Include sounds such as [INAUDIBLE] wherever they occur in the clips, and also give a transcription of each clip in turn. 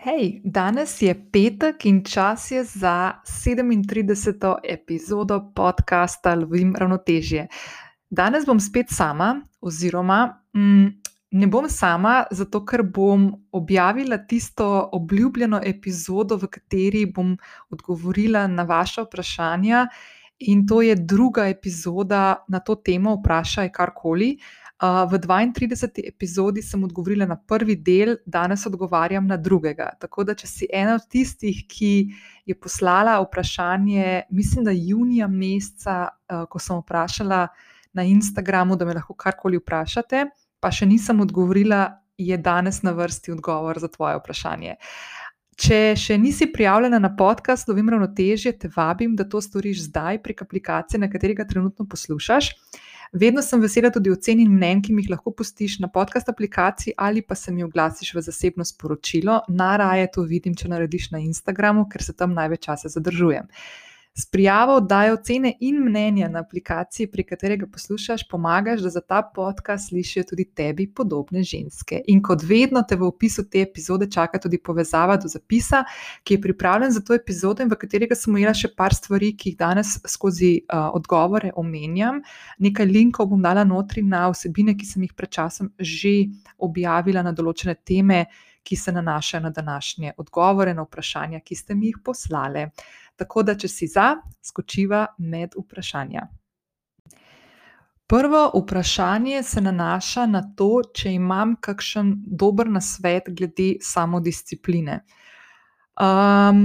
Hej, danes je petek in čas je za 37. epizodo podcasta Lovim ravnotežje. Danes bom spet sama, oziroma mm, ne bom sama, zato ker bom objavila tisto obljubljeno epizodo, v kateri bom odgovorila na vaše vprašanja. In to je druga epizoda na to temo, vprašaj karkoli. V 32. epizodi sem odgovorila na prvi del, danes odgovarjam na drugega. Tako da, če si ena od tistih, ki je poslala vprašanje, mislim, da junija meseca, ko sem vprašala na Instagramu, da me lahko karkoli vprašate, pa še nisem odgovorila, je danes na vrsti odgovor za tvoje vprašanje. Če še nisi prijavljena na podcast Lovim ravnotežje, te vabim, da to storiš zdaj prek aplikacije, na katerega trenutno poslušaš. Vedno sem vesela tudi ocen in mnen, ki mi jih lahko pustiš na podcast aplikaciji ali pa se mi oglasiš v zasebno sporočilo. Najraje to vidim, če narediš na Instagramu, ker se tam največ časa zadržujem. S prijavo oddajo ocene in mnenja na aplikaciji, pri katerega poslušaš, pomagaš, da za ta podcast slišijo tudi tebi podobne ženske. In kot vedno, te v opisu te epizode čaka tudi povezava do zapisa, ki je pripravljen za to epizodo in v katerega sem ujela še par stvari, ki jih danes skozi uh, odgovore omenjam. Nekaj linkov bom dala notri na vsebine, ki sem jih pred časom že objavila na določene teme. Ki se nanašajo na današnje odgovore na vprašanja, ki ste mi jih poslali. Tako da, če si za, skočiva med vprašanja. Prvo vprašanje se nanaša na to, če imam kakšen dober nasvet glede samodiscipline. Um,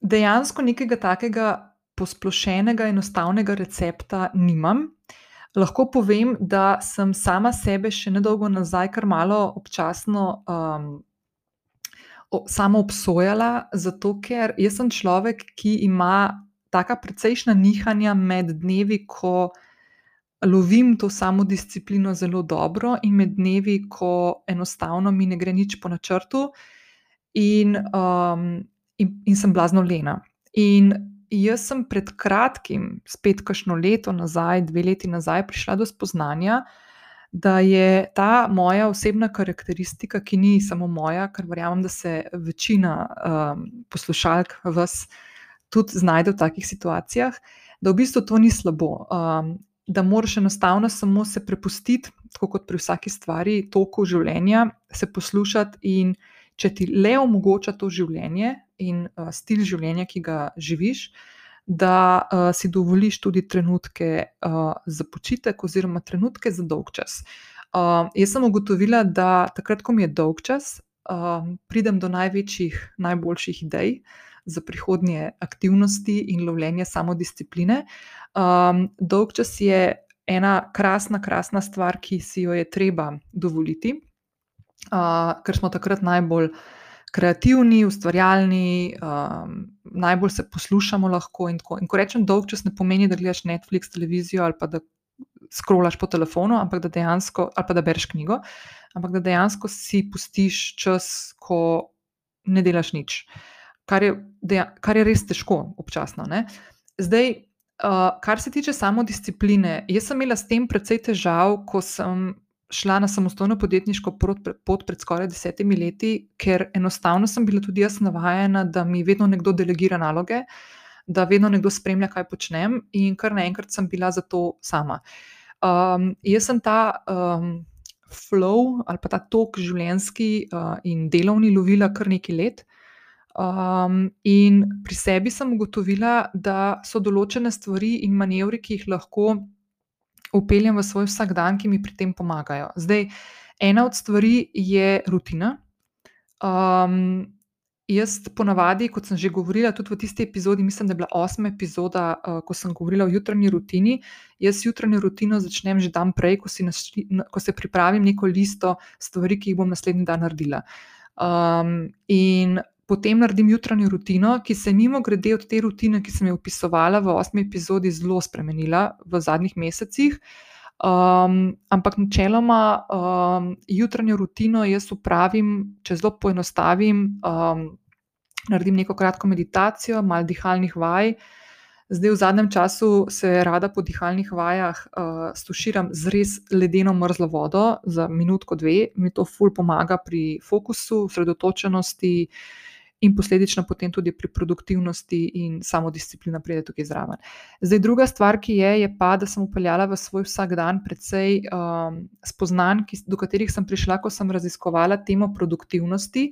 dejansko nekega takega posplošenega, enostavnega recepta nimam. Lahko povem, da sem sama sebe še nedolgo nazaj, kar malo občasno um, samo obsojala, zato ker jaz sem človek, ki ima taka precejšna nihanja med dnevi, ko lovim to samo disciplino zelo dobro, in med dnevi, ko enostavno mi ne gre nič po načrtu, in, um, in, in sem blazno lena. In jaz sem pred kratkim, spet kašno leto nazaj, dve leti nazaj, prišla do spoznanja, da je ta moja osebna karakteristika, ki ni samo moja, ker verjamem, da se večina um, poslušalk vas tudi znajde v takih situacijah, da v bistvu to ni slabo. Um, da moraš enostavno samo se prepustiti, kot pri vsaki stvari, toku življenja, se poslušati in če ti le omogoča to življenje in uh, stil življenja, ki ga živiš da uh, si dovoliš tudi trenutke uh, za počitek, oziroma trenutke za dolg čas. Uh, jaz sem ugotovila, da takrat, ko mi je dolg čas, uh, pridem do največjih, najboljših idej za prihodnje aktivnosti in lovljenje samodiscipline. Um, dolg čas je ena krasna, krasna stvar, ki si jo je treba dovoliti, uh, ker smo takrat najbolj kreativni, ustvarjalni, um, najbolj se poslušamo lahko. In, in ko rečem dolg čas, ne pomeni, da gledaš Netflix, televizijo ali pa da skrolaš po telefonu, ampak da dejansko, ali pa da bereš knjigo, ampak da dejansko si pustiš čas, ko ne delaš nič. Kar je, deja, kar je res težko, občasno. Ne? Zdaj, uh, kar se tiče samodiscipline, jaz sem imela s tem precej težav, ko sem šla na samostojno podjetniško pot pred skoraj desetimi leti, ker enostavno sem bila tudi jaz navajena, da mi vedno nekdo delegira naloge, da vedno nekdo spremlja, kaj počnem, in kar naenkrat sem bila za to sama. Um, jaz sem ta um, flow ali pa ta tok življenjski uh, in delovni lovila kar nekaj let. Um, in pri sebi sem ugotovila, da so določene stvari in manevri, ki jih lahko upeljem v svoj vsakdan, ki mi pri tem pomagajo. Zdaj, ena od stvari je rutina. Um, jaz ponavadi, kot sem že govorila, tudi v tisti epizodi, mislim, da je bila osma epizoda, uh, ko sem govorila o jutranji rutini. Jaz jutranjo rutino začnem že dan prej, ko, našli, ko se pripravim neko listo stvari, ki jih bom naslednji dan naredila. Um, in potem naredim jutranjo rutino, ki se mimo grede od te rutine, ki sem jo opisovala v osmi epizodi, zelo spremenila v zadnjih mesecih. Um, ampak načeloma um, jutranjo rutino jaz upravim, če zelo poenostavim, um, naredim neko kratko meditacijo, malo dihalnih vaj, Zdaj, v zadnjem času se rada po dihalnih vajah uh, stuširam z res ledeno mrzlo vodo za minutko, dve. Mi to ful pomaga pri fokusu, osredotočenosti in posledično potem tudi pri produktivnosti in samodisciplina pride tukaj zraven. Zdaj, druga stvar, ki je, je pa, da sem upeljala v svoj vsak dan precej um, spoznanj, do katerih sem prišla, ko sem raziskovala temo produktivnosti.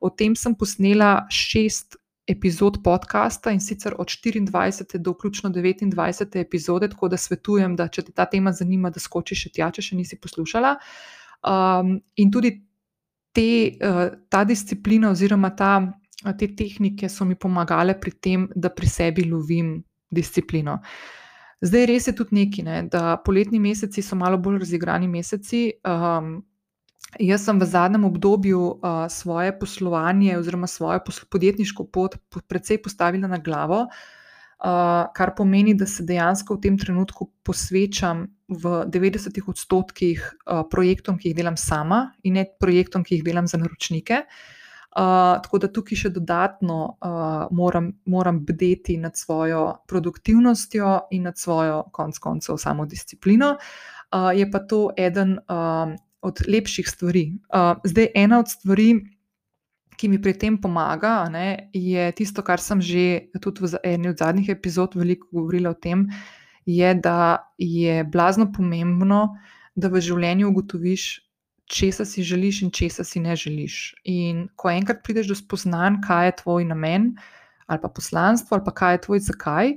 O tem sem posnela šest epizod podcasta in sicer od 24. do vključno 29. epizode, tako da svetujem, da če te ta tema zanima, da skočiš še tja, če še nisi poslušala. Um, in tudi te, uh, ta disciplina oziroma ta, te tehnike so mi pomagale pri tem, da pri sebi lovim disciplino. Zdaj, res je tudi nekaj, ne, da poletni meseci so malo bolj razigrani meseci. Um, Jaz sem v zadnjem obdobju uh, svoje poslovanje oziroma svojo podjetniško pot precej postavila na glavo, uh, kar pomeni, da se dejansko v tem trenutku posvečam v 90 odstotkih uh, projektom, ki jih delam sama in ne projektom, ki jih delam za naročnike. Uh, tako da tukaj še dodatno uh, moram, moram bdeti nad svojo produktivnostjo in nad svojo, konc koncev, samodisciplino. Uh, je pa to eden uh, od lepših stvari. Uh, zdaj, ena od stvari, ki mi pri tem pomaga, ne, je tisto, kar sem že tudi v eni od zadnjih epizod veliko govorila o tem, je, da je blazno pomembno, da v življenju ugotoviš, česa si želiš in česa si ne želiš. In ko enkrat prideš do spoznanja, kaj je tvoj namen ali pa poslanstvo, ali pa kaj je tvoj zakaj.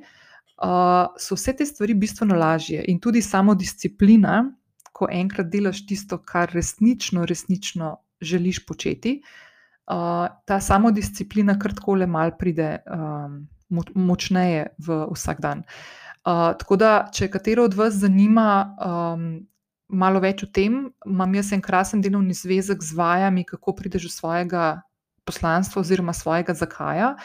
Uh, so vse te stvari bistveno lažje, in tudi samo disciplina, ko enkrat delaš tisto, kar resnično, resnično želiš početi, uh, ta samodisciplina kar tako le mal pride um, močneje v vsak dan. Uh, tako da, če katero od vas zanima um, malo več o tem, imam jaz en krasen delovni zvezek z vajami, kako prideš do svojega poslanstva oziroma svojega zakaja.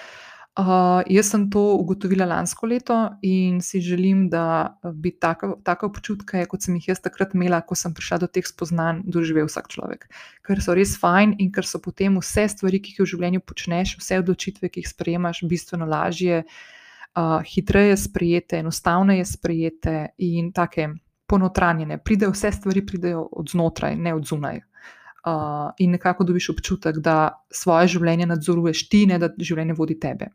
Uh, jaz sem to ugotovila lansko leto in si želim, da bi take občutke, kot sem jih jaz takrat imela, ko sem prišla do teh spoznanj, doživel vsak človek. Ker so res fajn in ker so potem vse stvari, ki jih v življenju počneš, vse odločitve, ki jih sprejemaš, bistveno lažje, uh, hitreje sprejete, enostavneje sprejete in take ponotranjene. Pride, vse stvari pridejo od znotraj, ne od zunaj. Uh, in nekako dobiš občutek, da svoje življenje nadzoruješ ti, ne da življenje vodi tebe.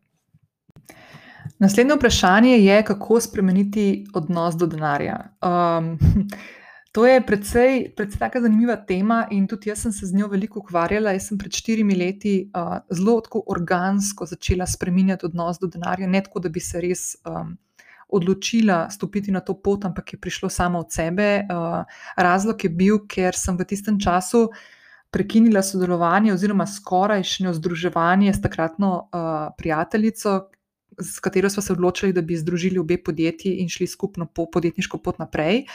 Naslednje vprašanje je, kako spremeniti odnos do denarja. Um, [LAUGHS] to je precej, precej tako zanimiva tema in tudi jaz sem se z njo veliko ukvarjala. Jaz sem pred štirimi leti uh, zelo organsko začela spremenjati odnos do denarja, ne tako, da bi se res. Um, Odločila stopiti na to pot, ampak je prišlo samo od sebe. Uh, razlog je bil, ker sem v tistem času prekinila sodelovanje, oziroma skorajšnjo združevanje s takratno uh, prijateljico, s katero smo se odločili, da bi združili obe podjetji in šli skupno po podjetniško pot naprej.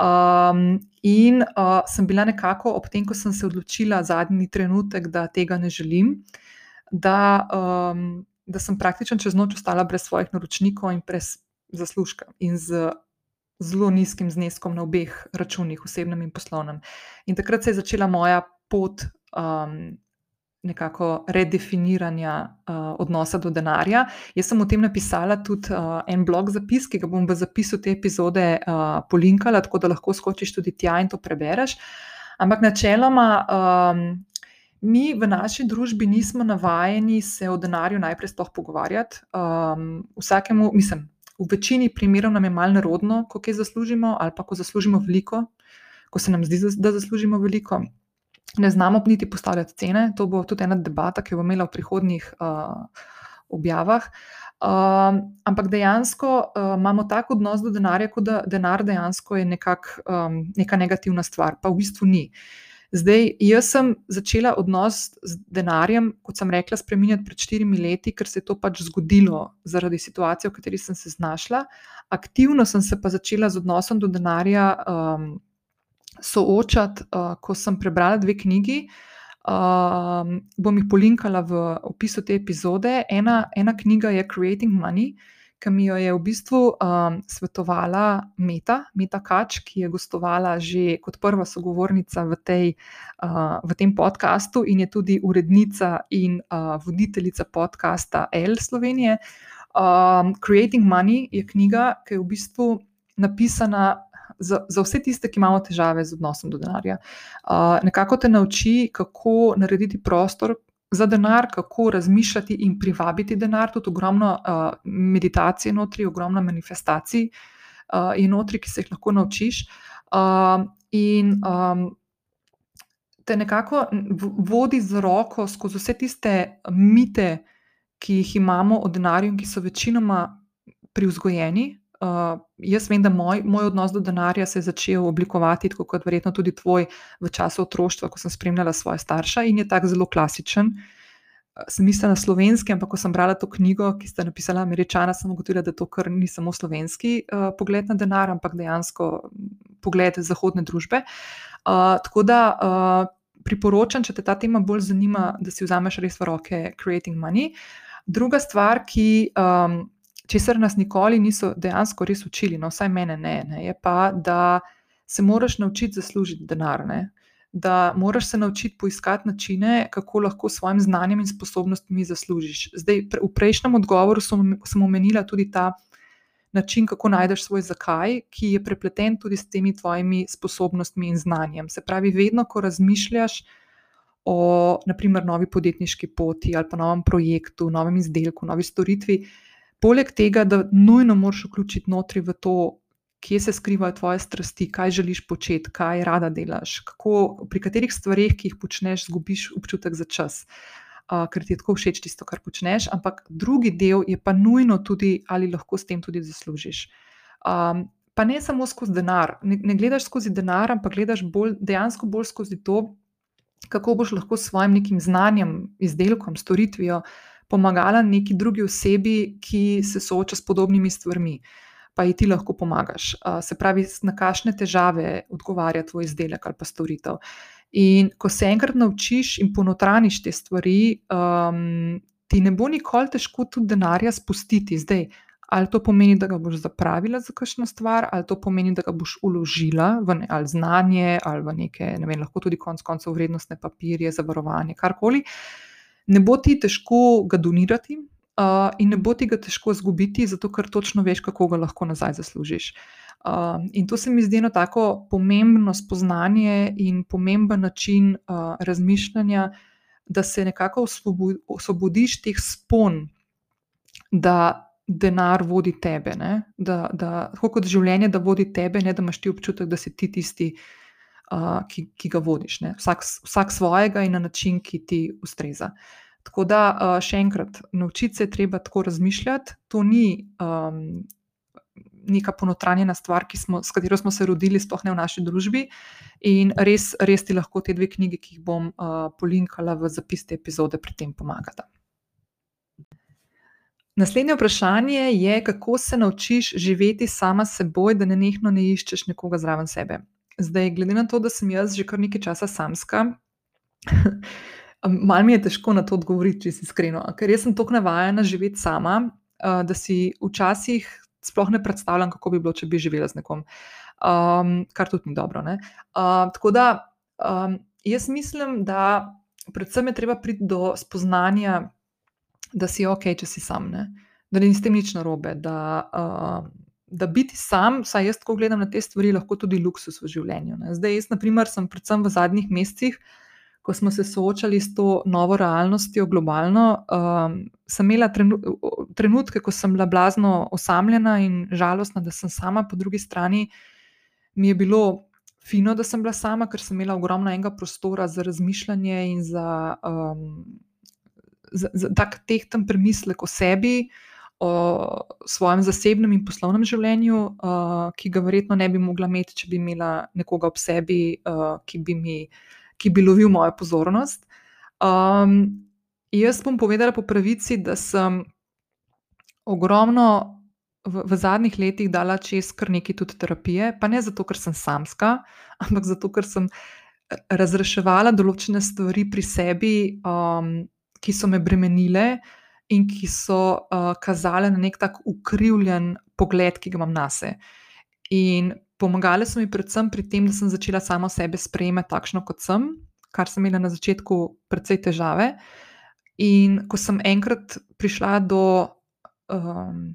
Um, in uh, sem bila nekako ob tem, ko sem se odločila zadnji trenutek, da tega ne želim, da, um, da sem praktično čez noč ostala brez svojih naročnikov in brez zaslužka in z zelo nizkim zneskom na obeh računih, osebnem in poslovnem. In takrat se je začela moja pot. Um, nekako redefiniranja uh, odnosa do denarja. Jaz sem o tem napisala tudi uh, en blog zapis, ki ga bom v zapisu te epizode uh, polinkala, tako da lahko skočiš tudi tja in to prebereš. Ampak načeloma. Um, Mi v naši družbi nismo navajeni se o denarju najprej sploh pogovarjati. Um, vsakemu, mislim, v večini primerov nam je malo nerodno, ko kaj zaslužimo, ali pa ko zaslužimo veliko, ko se nam zdi, da zaslužimo veliko ne znamo niti postavljati cene. To bo tudi ena debata, ki jo bomo imeli v prihodnjih uh, objavah. Um, ampak dejansko uh, imamo tako odnos do denarja, kot da denar dejansko je nekak, um, neka negativna stvar, pa v bistvu ni. Zdaj, jaz sem začela odnos z denarjem, kot sem rekla, spremenjati pred štirimi leti, ker se je to pač zgodilo zaradi situacije, v kateri sem se znašla. Aktivno sem se pa začela z odnosom do denarja. Um, soočati, uh, ko sem prebrala dve knjigi. Uh, bom jih polinkala v opisu te epizode. Ena, ena knjiga je Creating Money, ki mi jo je v bistvu um, svetovala Meta, Meta Kač, ki je gostovala že kot prva sogovornica v, tej, uh, v tem podkastu in je tudi urednica in uh, voditeljica podcasta L Slovenije. Um, Creating Money je knjiga, ki je v bistvu napisana za, za vse tiste, ki imamo težave z odnosom do denarja. Uh, nekako te nauči, kako narediti prostor za denar, kako razmišljati in privabiti denar, tudi ogromno uh, meditacije, notri, ogromno manifestacij uh, in notri, ki se jih lahko naučiš. Uh, in um, te nekako vodi z roko skozi vse tiste mite, ki jih imamo o denarju in ki so večinoma privzgojeni. Uh, jaz vem, da moj, moj odnos do denarja se je začel oblikovati, tako kot verjetno tudi tvoj, v času otroštva, ko sem spremljala svoje starše in je tako zelo klasičen. Sem mislila na slovenski, ampak ko sem brala to knjigo, ki ste napisali, američana, sem ugotovila, da to kar ni samo slovenski uh, pogled na denar, ampak dejansko pogled zahodne družbe. Uh, tako da uh, priporočam, če te ta tema bolj zanima, da si vzameš res v roke Creating Money. Druga stvar, ki. Um, česar nas nikoli niso dejansko res učili, no, vsaj mene ne, ne, je pa, da se moraš naučiti zaslužiti denar. Ne, da moraš se naučiti poiskati načine, kako lahko s svojim znanjem in sposobnostmi zaslužiš. Zdaj, v prejšnjem odgovoru sem omenila tudi ta način, kako najdeš svoj zakaj, ki je prepleten tudi s temi tvojimi sposobnostmi in znanjem. Se pravi, vedno, ko razmišljaš. O, naprimer, novi podjetniški poti ali pa novem projektu, novem izdelku, novi storitvi, poleg tega, da nujno moraš vključiti notri v to, kje se skrivajo tvoje strasti, kaj želiš početi, kaj rada delaš, kako, pri katerih stvarih, ki jih počneš, zgubiš občutek za čas. Uh, ker ti je tako všeč tisto, kar počneš, ampak drugi del je pa nujno tudi, ali lahko s tem tudi zaslužiš. Um, pa ne samo skozi denar, ne, ne gledaš skozi denar, ampak gledaš bolj, dejansko bolj skozi to, kako boš lahko s svojim nekim znanjem, izdelkom, storitvijo uh, pomagala neki drugi osebi, ki se sooča s podobnimi stvarmi, pa ji ti lahko pomagaš. Se pravi, na kakšne težave odgovarja tvoj izdelek ali pa storitev. In ko se enkrat naučiš in ponotraniš te stvari, um, ti ne bo nikoli težko tudi denarja spustiti. Zdaj, ali to pomeni, da ga boš zapravila za kakšno stvar, ali to pomeni, da ga boš uložila v ne, ali znanje, ali v neke, ne vem, lahko tudi konec koncev vrednostne papirje, zavarovanje, karkoli. Uh, ne bo ti težko ga donirati uh, in ne bo ti ga težko izgubiti, zato ker točno veš, kako ga lahko nazaj zaslužiš. Uh, in to se mi zdi eno tako pomembno spoznanje in pomemben način uh, razmišljanja, da se nekako osvobodiš teh spon, da denar vodi tebe. Da, da, tako kot življenje, da vodi tebe, ne da imaš ti občutek, da si ti tisti, uh, ki, ki ga vodiš. Vsak, vsak svojega in na način, ki ti ustreza. Tako da, uh, še enkrat, naučiti se je treba tako razmišljati. To ni um, neka ponotranjena stvar, smo, s katero smo se rodili, sploh ne v naši družbi. In res, res ti lahko te dve knjigi, ki jih bom uh, polinkala v zapis te epizode, pri tem pomagata. Naslednje vprašanje je, kako se naučiš živeti sama s seboj, da ne nehno ne iščeš nekoga zraven sebe. Zdaj, glede na to, da sem jaz že kar nekaj časa samska. [LAUGHS] Mal mi je težko na to odgovoriti, če si iskreno, ker jaz sem tako navajena živeti sama, da si včasih sploh ne predstavljam, kako bi bilo, če bi živela z nekom, um, kar tudi ni dobro. Uh, tako da um, jaz mislim, da predvsem je treba priti do spoznanja, da si ok, če si sam, ne? da ni s tem nič narobe. Da, uh, da biti sam, saj jaz tako gledam na te stvari, lahko tudi luksus v življenju. Ne? Zdaj, jaz, na primer, sem predvsem v zadnjih mesecih ko smo se soočali s to novo realnostjo, globalno, um, sem imela trenutke, ko sem bila blazno osamljena in žalostna, da sem sama, po drugi strani mi je bilo fino, da sem bila sama, ker sem imela ogromno enega prostora za razmišljanje in za, um, za, za tak tehten premislek o sebi. O svojem zasebnem in poslovnem življenju, uh, ki ga verjetno ne bi mogla imeti, če bi imela nekoga ob sebi, uh, ki bi mi ki bi lovil mojo pozornost. Um, jaz bom povedala po pravici, da sem ogromno v, v zadnjih letih dala čez kar nekaj tudi terapije, pa ne zato, ker sem samska, [LAUGHS] ampak zato, ker sem eh, razreševala določene stvari pri sebi, um, ki so me bremenile. In ki so uh, kazale na nek tak ukrivljen pogled, ki ga imam na sebe. In Pomagale so mi predvsem pri tem, da sem začela samo sebe sprejemati takšno, kot sem, kar sem imela na začetku precej težave. In ko sem enkrat prišla do um,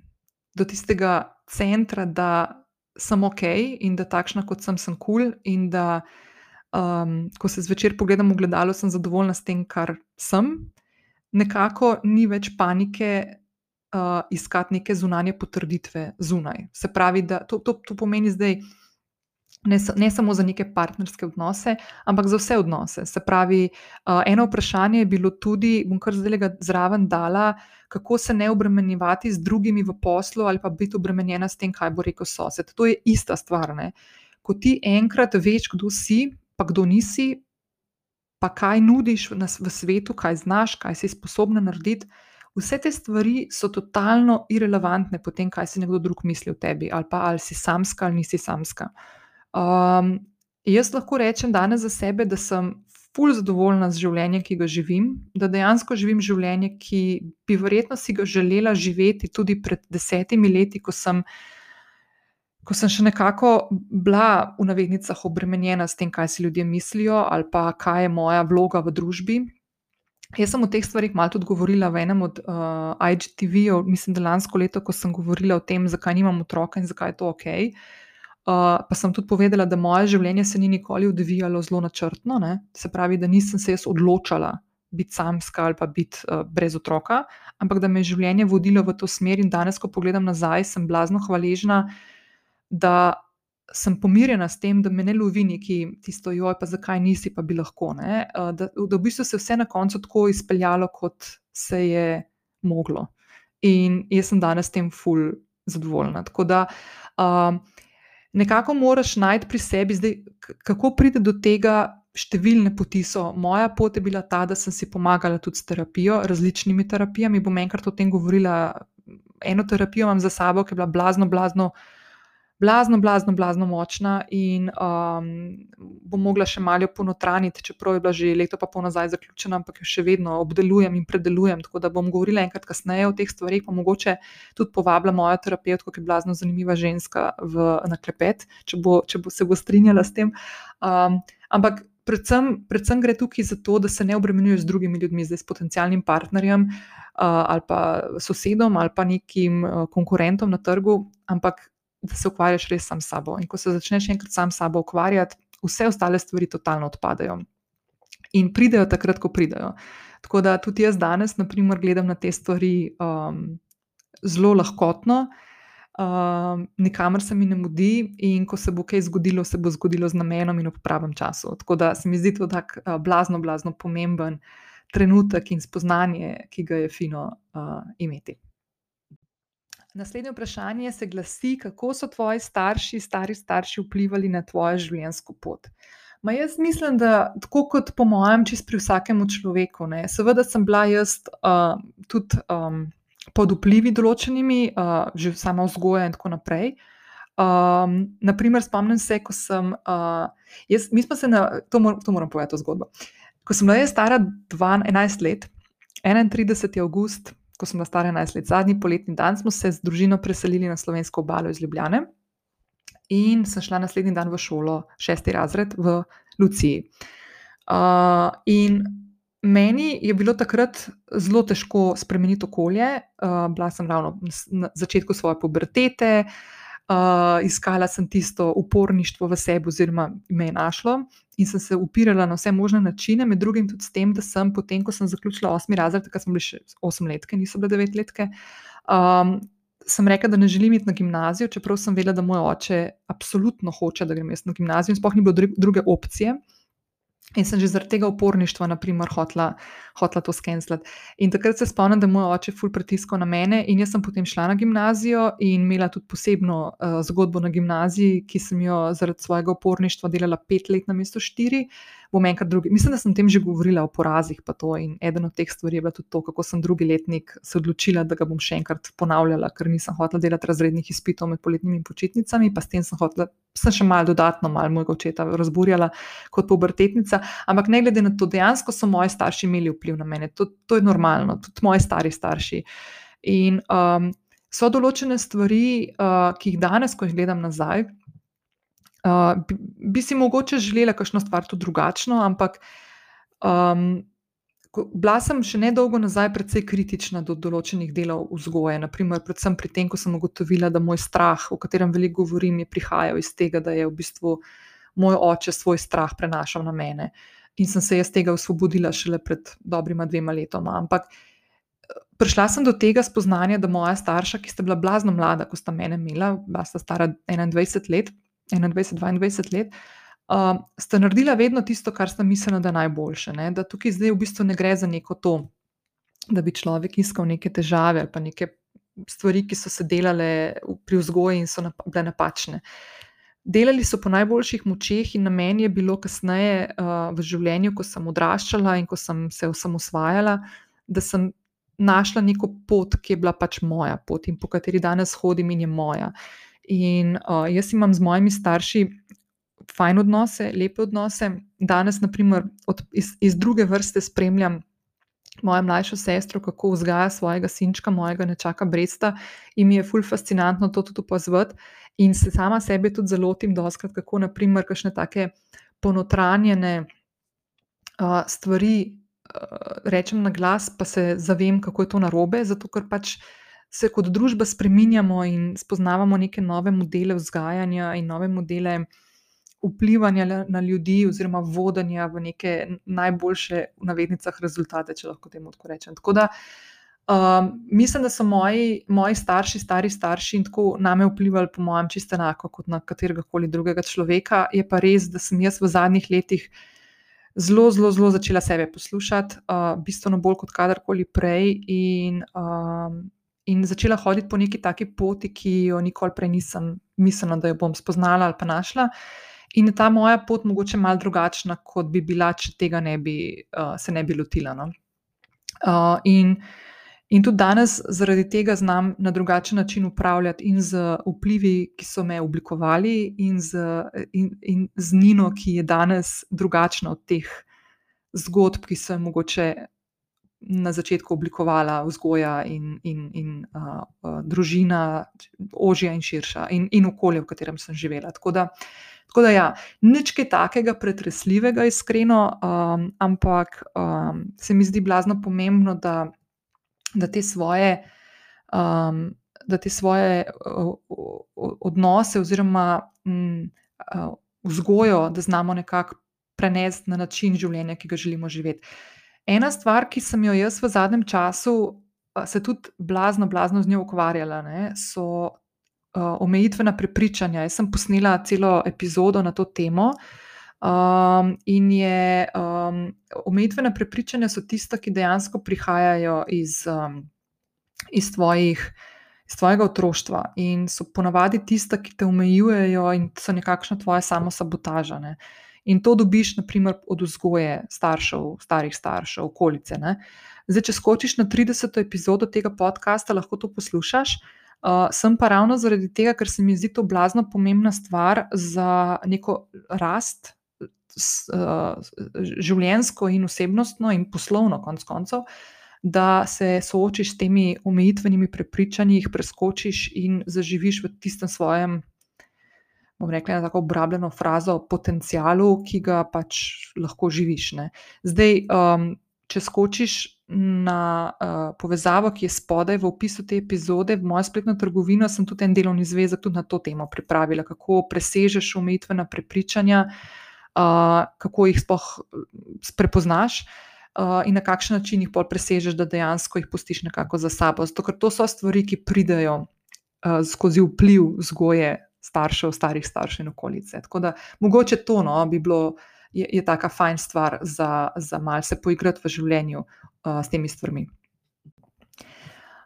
do tistega centra, da sem ok in da takšna, kot sem, sem kul, cool in da um, ko se zvečer pogledam v gledalo, sem zadovoljna s tem, kar sem. Nekako ni več panike uh, iskati neke zunanje potrditve zunaj. Se pravi, da to, to, to pomeni zdaj ne, ne samo za neke partnerske odnose, ampak za vse odnose. Se pravi, uh, eno vprašanje je bilo tudi, bom kar zdaj ga zraven dala, kako se ne obremenjevati z drugimi v poslu ali pa biti obremenjena s tem, kaj bo rekel sosed. To je ista stvar. Ne? Ko ti enkrat veš, kdo si, pa kdo nisi, pa kaj nudiš v, v svetu, kaj znaš, kaj si sposobna narediti. Vse te stvari so totalno irrelevantne po tem, kaj si nekdo drug misli o tebi, ali pa ali si samska ali nisi samska. Uh, Um, jaz lahko rečem danes za sebe, da sem ful zadovoljna z življenjem, ki ga živim, da dejansko živim življenje, ki bi verjetno si ga želela živeti tudi pred desetimi leti, ko sem, ko sem še nekako bila v navednicah obremenjena s tem, kaj si ljudje mislijo ali pa kaj je moja vloga v družbi. Jaz sem o teh stvarih malo tudi govorila v enem od uh, IGTV-jev, mislim, da lansko leto, ko sem govorila o tem, zakaj nimam otroka in zakaj je to ok. Uh, Uh, pa sem tudi povedala, da moje življenje se ni nikoli odvijalo zelo načrtno, ne? se pravi, da nisem se jaz odločala biti samska ali pa biti uh, brez otroka, ampak da me je življenje vodilo v to smer. In danes, ko pogledam nazaj, sem blazno hvaležna, da sem pomirjena s tem, da me ne lovi neki tisto, joj, pa zakaj nisi, pa bi lahko. Uh, da, da v bistvu se je vse na koncu tako izpeljalo, kot se je moglo. In jaz sem danes s tem ful zadovoljna. Tako da. Uh, nekako moraš najti pri sebi, zdaj, kako pride do tega. Številne poti so. Moja pot je bila ta, da sem si pomagala tudi s terapijo, različnimi terapijami. Bom enkrat o tem govorila. Eno terapijo imam za sabo, ki je bila blazno, blazno uh, blazno, blazno, blazno močna in um, bom mogla še malo ponotraniti, čeprav je bila že leto pa pol nazaj zaključena, ampak jo še vedno obdelujem in predelujem. Tako da bom govorila enkrat kasneje o teh stvarih, pa mogoče tudi povabila mojo terapevtko, ki je blazno zanimiva ženska v, na klepet, če, bo, če bo se bo strinjala s tem. Um, ampak. Predvsem, predvsem gre tukaj za to, da se ne obremenjuješ z drugimi ljudmi, zdaj s potencialnim partnerjem uh, ali pa sosedom ali pa nekim uh, konkurentom na trgu, ampak da se ukvarjaš res sam s sabo. In ko se začneš enkrat sam s sabo ukvarjati, vse ostale stvari totalno odpadajo. In pridejo takrat, ko pridejo. Tako da tudi jaz danes, na primer, gledam na te stvari um, zelo lahkotno, um, nikamor se mi ne mudi, in ko se bo kaj zgodilo, se bo zgodilo z namenom in v pravem času. Tako da se mi zdi to tako uh, blazno, blazno pomemben trenutek in spoznanje, ki ga je fino uh, imeti. Naslednje vprašanje se glasi, kako so tvoji starši, stari starši vplivali na tvojo življenjsko pot. Ma jaz mislim, da tako kot po mojem, čist pri vsakem človeku. Ne. Seveda sem bila jaz uh, tudi um, pod vplivi določenimi, uh, že sama vzgoja in tako naprej. Um, naprimer, spomnim se, ko sem. Uh, jaz, mi smo se na. To, mor, to moram povedati, to zgodbo. Ko sem bila jaz stara 12, 11 let, 31. august ko sem bila stara 11 let, zadnji poletni dan, smo se z družino preselili na slovensko obalo iz Ljubljane in sem šla naslednji dan v šolo, šesti razred v Luciji. Uh, in meni je bilo takrat zelo težko spremeniti okolje. Uh, bila sem ravno na začetku svoje pubertete. Uh, iskala sem tisto uporništvo v sebi, oziroma me je našlo, in sem se upirala na vse možne načine, med drugim tudi s tem, da sem potem, ko sem zaključila osmi razred, takrat smo bili še osem let, niso bile devet let. Um, sem rekla, da ne želim iti na gimnazijo, čeprav sem vedela, da moj oče absolutno hoče, da grem jaz na gimnazijo, in sploh ni bilo druge opcije. In sem že zaradi tega uporništva, naprimer, hotla, hotla to skenslati. In takrat se spomnim, da je moj oče ful pritiskal na mene, in jaz sem potem šla na gimnazijo in imela tudi posebno uh, zgodbo na gimnaziji, ki sem jo zaradi svojega uporništva delala pet let na mesto štiri. Bom enkrat drugi. Mislim, da sem tem že govorila o porazih, pa to. In eden od teh stvari je bila tudi to, kako sem drugi letnik se odločila, da ga bom še enkrat ponavljala, ker nisem hotela delati razrednih izpitov med poletnimi počitnicami, pa s tem sem hotela, sem še malo dodatno, malo mojega očeta razburjala kot pubertetnica. Ampak ne glede na to, dejansko so moji starši imeli vpliv na mene, to, to je normalno, tudi moji stari starši. In um, so določene stvari, uh, ki jih danes, ko jih gledam nazaj, uh, bi, bi si mogoče želela kakšno stvar tudi drugačno, ampak um, bila sem še nedolgo nazaj precej kritična do določenih delov vzgoje. Naprimer, predvsem pri tem, ko sem ugotovila, da moj strah, o katerem veliko govorim, je prihajal iz tega, da je v bistvu moj oče svoj strah prenašal na mene. In sem se jaz tega osvobodila šele pred dobrima dvema letoma. Ampak prišla sem do tega spoznanja, da moja starša, ki sta bila blazno mlada, ko sta mene imela, bila sta stara 21 let, 21-22 let, uh, sta naredila vedno tisto, kar sta mislila, da je najboljše. Ne? Da tukaj zdaj v bistvu ne gre za neko to, da bi človek iskal neke težave ali pa neke stvari, ki so se delale pri vzgoji in so nap bile napačne. Delali so po najboljših močeh, in na meni je bilo kasneje uh, v življenju, ko sem odraščala in ko sem se osamosvajala, da sem našla neko pot, ki je bila pač moja pot in po kateri danes hodim in je moja. In uh, jaz imam z mojimi starši fajn odnose, lepe odnose. Danes, naprimer, od, iz, iz druge vrste spremljam mojo mlajšo sestro, kako vzgaja svojega sinčka, mojega nečaka Bresta, in mi je fulj fascinantno to tudi opazovati. In se sama sebe tudi zelo lotim, doskrat, kako naprimer, kakšne take ponotranjene uh, stvari uh, rečem na glas, pa se zavem, kako je to narobe, zato ker pač se kot družba spreminjamo in spoznavamo neke nove modele vzgajanja in nove modele vplivanja na ljudi, oziroma vodenja v neke najboljše, v navednicah, rezultate, če lahko temu tako rečem. Tako da um, mislim, da so moji, moji starši, stari starši in tako name vplivali, po mojem, čisto enako kot na katerega koli drugega človeka. Je pa res, da sem jaz v zadnjih letih zelo, zelo, zelo začela sebe poslušati, uh, bistveno bolj kot kadarkoli prej, in, um, in začela hoditi po neki taki poti, ki jo nikoli prej nisem mislila, da jo bom spoznala ali pa našla. In je ta moja pot mogoče malo drugačna, kot bi bila, če tega ne bi, uh, se ne bi lotila. No? Uh, in In tudi danes zaradi tega znam na drugačen način upravljati in z vplivi, ki so me oblikovali, in z, in, in z Nino, ki je danes drugačna od teh zgodb, ki so jo mogoče na začetku oblikovala vzgoja in, in, in uh, družina, ožja in širša, in, in okolje, v katerem sem živela. Tako da, tako da ja, nič kaj takega pretresljivega, iskreno, um, ampak um, se mi zdi blazno pomembno, da da te svoje, um, da te svoje odnose oziroma uh, vzgojo, da znamo nekako prenesti na način življenja, ki ga želimo živeti. Ena stvar, ki sem jo jaz v zadnjem času se tudi blazno, blazno z njo ukvarjala, ne, so uh, omejitvena prepričanja. Jaz sem posnela celo epizodo na to temo. Um, in je um, omejitvena prepričanja so tista, ki dejansko prihajajo iz, um, iz, tvojih, iz tvojega otroštva in so ponavadi tista, ki te omejujejo in so nekakšna tvoja samosabotaža. Ne. In to dobiš, naprimer, od vzgoje staršev, starih staršev, okolice. Ne. Zdaj, če skočiš na 30. epizodo tega podcasta, lahko to poslušaš. Uh, sem pa ravno zaradi tega, ker se mi zdi to blazno pomembna stvar za neko rast življensko in osebnostno in poslovno, konc koncev, da se soočiš s temi omejitvenimi prepričanji, jih preskočiš in zaživiš v tistem svojem, bom rekla, tako obrabljeno frazo, potencialu, ki ga pač lahko živiš. Ne. Zdaj, um, če skočiš. Na uh, povezavo, ki je spodaj v opisu te epizode, v mojo spletno trgovino, sem tudi en delovni zvezek tudi na to temo pripravila, kako presežeš omejitvena prepričanja, uh, kako jih sploh prepoznaš. Uh, in na kakšen način jih bolj presežeš, da dejansko jih pustiš nekako za sabo. Zato, ker to so stvari, ki pridejo uh, skozi vpliv vzgoje staršev, starih staršev in okolice. Tako da mogoče to no, bi bilo, je, je taka fajn stvar za, za malce poigrati v življenju uh, s temi stvarmi.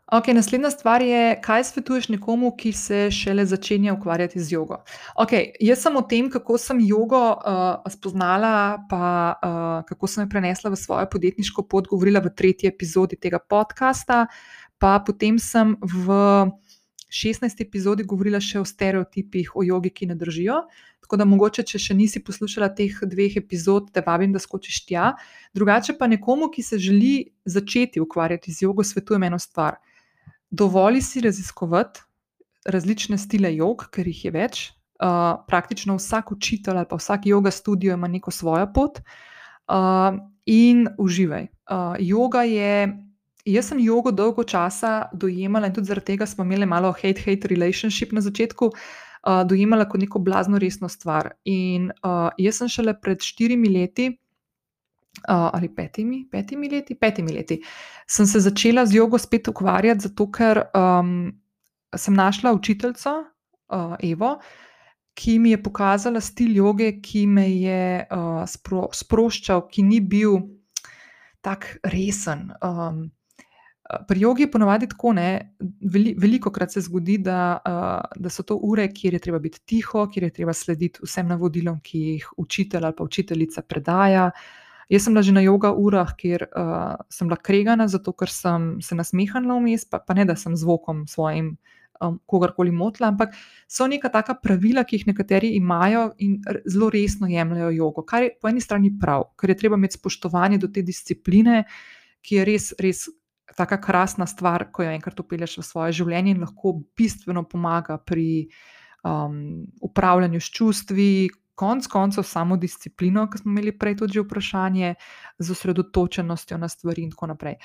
Okay, naslednja stvar je, kaj svetuješ nekomu, ki se šele začenja ukvarjati z jogo. Okay, jaz sem o tem, kako sem jogo uh, spoznala, pa uh, kako sem jo prenesla v svojo podjetniško pot, govorila v tretji epizodi tega podcasta, pa potem sem v 16. epizodi govorila še o stereotipih o jogi, ki ne držijo. Tako da mogoče, če še nisi poslušala teh dveh epizod, te vabim, da skočiš tja. Drugače pa nekomu, ki se želi začeti ukvarjati z jogo, svetujem eno stvar dovoli si raziskovati različne stile jog, ker jih je več. Uh, praktično vsak učitelj ali pa vsak yoga studio ima neko svojo pot. Uh, in uživaj. Uh, yoga je. Jaz sem jogo dolgo časa dojemala in tudi zaradi tega smo imeli malo hate-hate relationship na začetku, uh, dojemala kot neko blazno resno stvar. In uh, jaz sem šele pred štirimi leti, uh, ali petimi, petimi leti, petimi leti, sem se začela z jogo spet ukvarjati, zato ker um, sem našla učiteljico, uh, Evo, ki mi je pokazala stil joge, ki me je uh, spro, sproščal, ki ni bil tako resen. Um, Pri jogi je ponovadi tako, da veliko krat se zgodi, da, da so to ure, kjer je treba biti tiho, kjer je treba slediti vsem navodilom, ki jih učitelj ali pa učiteljica predaja. Jaz sem bila že na joga urah, kjer uh, sem bila kregana, zato ker sem se nasmehala vmes, pa, pa ne da sem zvokom svojim um, kogarkoli motila, ampak so neka taka pravila, ki jih nekateri imajo in zelo resno jemljajo jogo, kar je po eni strani prav, ker je treba imeti spoštovanje do te discipline, ki je res, res. Taka krasna stvar, ko jo enkrat upelješ v svoje življenje in lahko bistveno pomaga pri um, upravljanju s čustvi, konc koncev samo disciplino, ki smo imeli prej tudi vprašanje, z osredotočenostjo na stvari in tako naprej.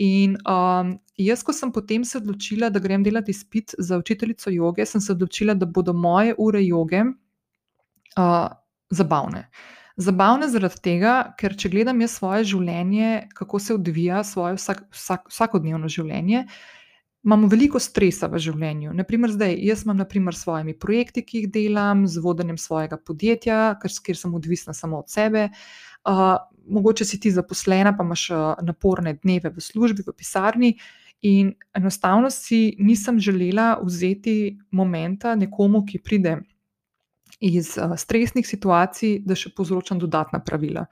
In um, jaz, ko sem potem se odločila, da grem delati izpit za učiteljico joge, sem se odločila, da bodo moje ure joge uh, zabavne. Zabavne zaradi tega, ker če gledam jaz svoje življenje, kako se odvija svoje vsak, vsak, vsakodnevno življenje, imamo veliko stresa v življenju. Naprimer, zdaj, jaz imam naprimer, s svojimi projekti, ki jih delam, z vodenjem svojega podjetja, kjer sem odvisna samo od sebe. Uh, mogoče si ti zaposlena, pa imaš naporne dneve v službi, v pisarni. In enostavno si nisem želela vzeti momenta nekomu, ki pride iz uh, stresnih situacij, da še povzročam dodatna pravila.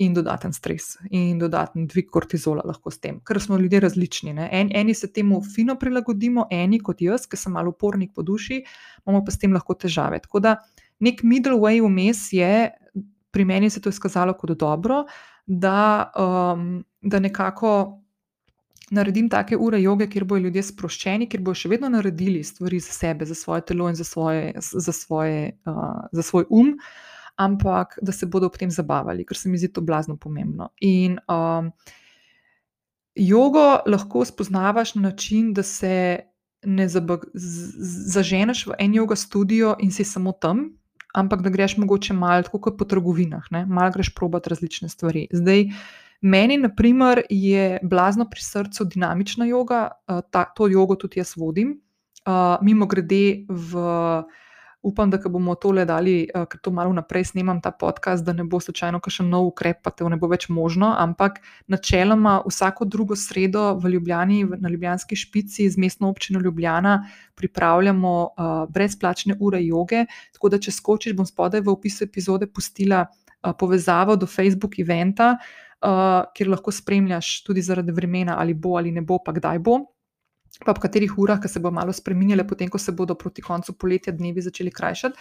In dodaten stres, in dodaten dvig kortizola lahko s tem, ker smo ljudje različni. En, eni se temu fino prilagodimo, eni kot jaz, ki sem malo upornik po duši, imamo pa s tem lahko težave. Tako da nek middle way vmes je, pri meni se to izkazalo kot dobro, da, um, da nekako. Naredim take ure joge, kjer bodo ljudje sproščeni, kjer bodo še vedno naredili stvari za sebe, za svoje telo in za, svoje, za, svoje, uh, za svoj um, uh, ampak da se bodo ob tem zabavali, ker se mi zdi to blazno pomembno. In um, jogo lahko spoznavaš na način, da se ne zaženeš v en jogo studio in si samo tam. Ampak da greš mogoče malo, kot po trgovinah, malo greš probat različne stvari. Zdaj, meni, na primer, je blazno pri srcu dinamična joga, uh, ta, to jogo tudi jaz vodim. Uh, mimo grede, v upam, da bomo tole dali, uh, ker to malo naprej snemam ta podcast, da ne bo slučajno kakšen nov ukrep, pa te ne bo več možno. Ampak načeloma vsako drugo sredo v Ljubljani, na Ljubljanski špici z mestno občino Ljubljana, pripravljamo uh, brezplačne ure joge. Tako da, če skočiš, bom spodaj v opisu epizode pustila uh, povezavo do Facebook eventa. Uh, kjer lahko spremljaš tudi zaradi vremena, ali bo ali ne bo, pa kdaj bo pa v katerih urah, ki se bo malo spremenile, potem ko se bodo proti koncu poletja dnevi začeli krajšati.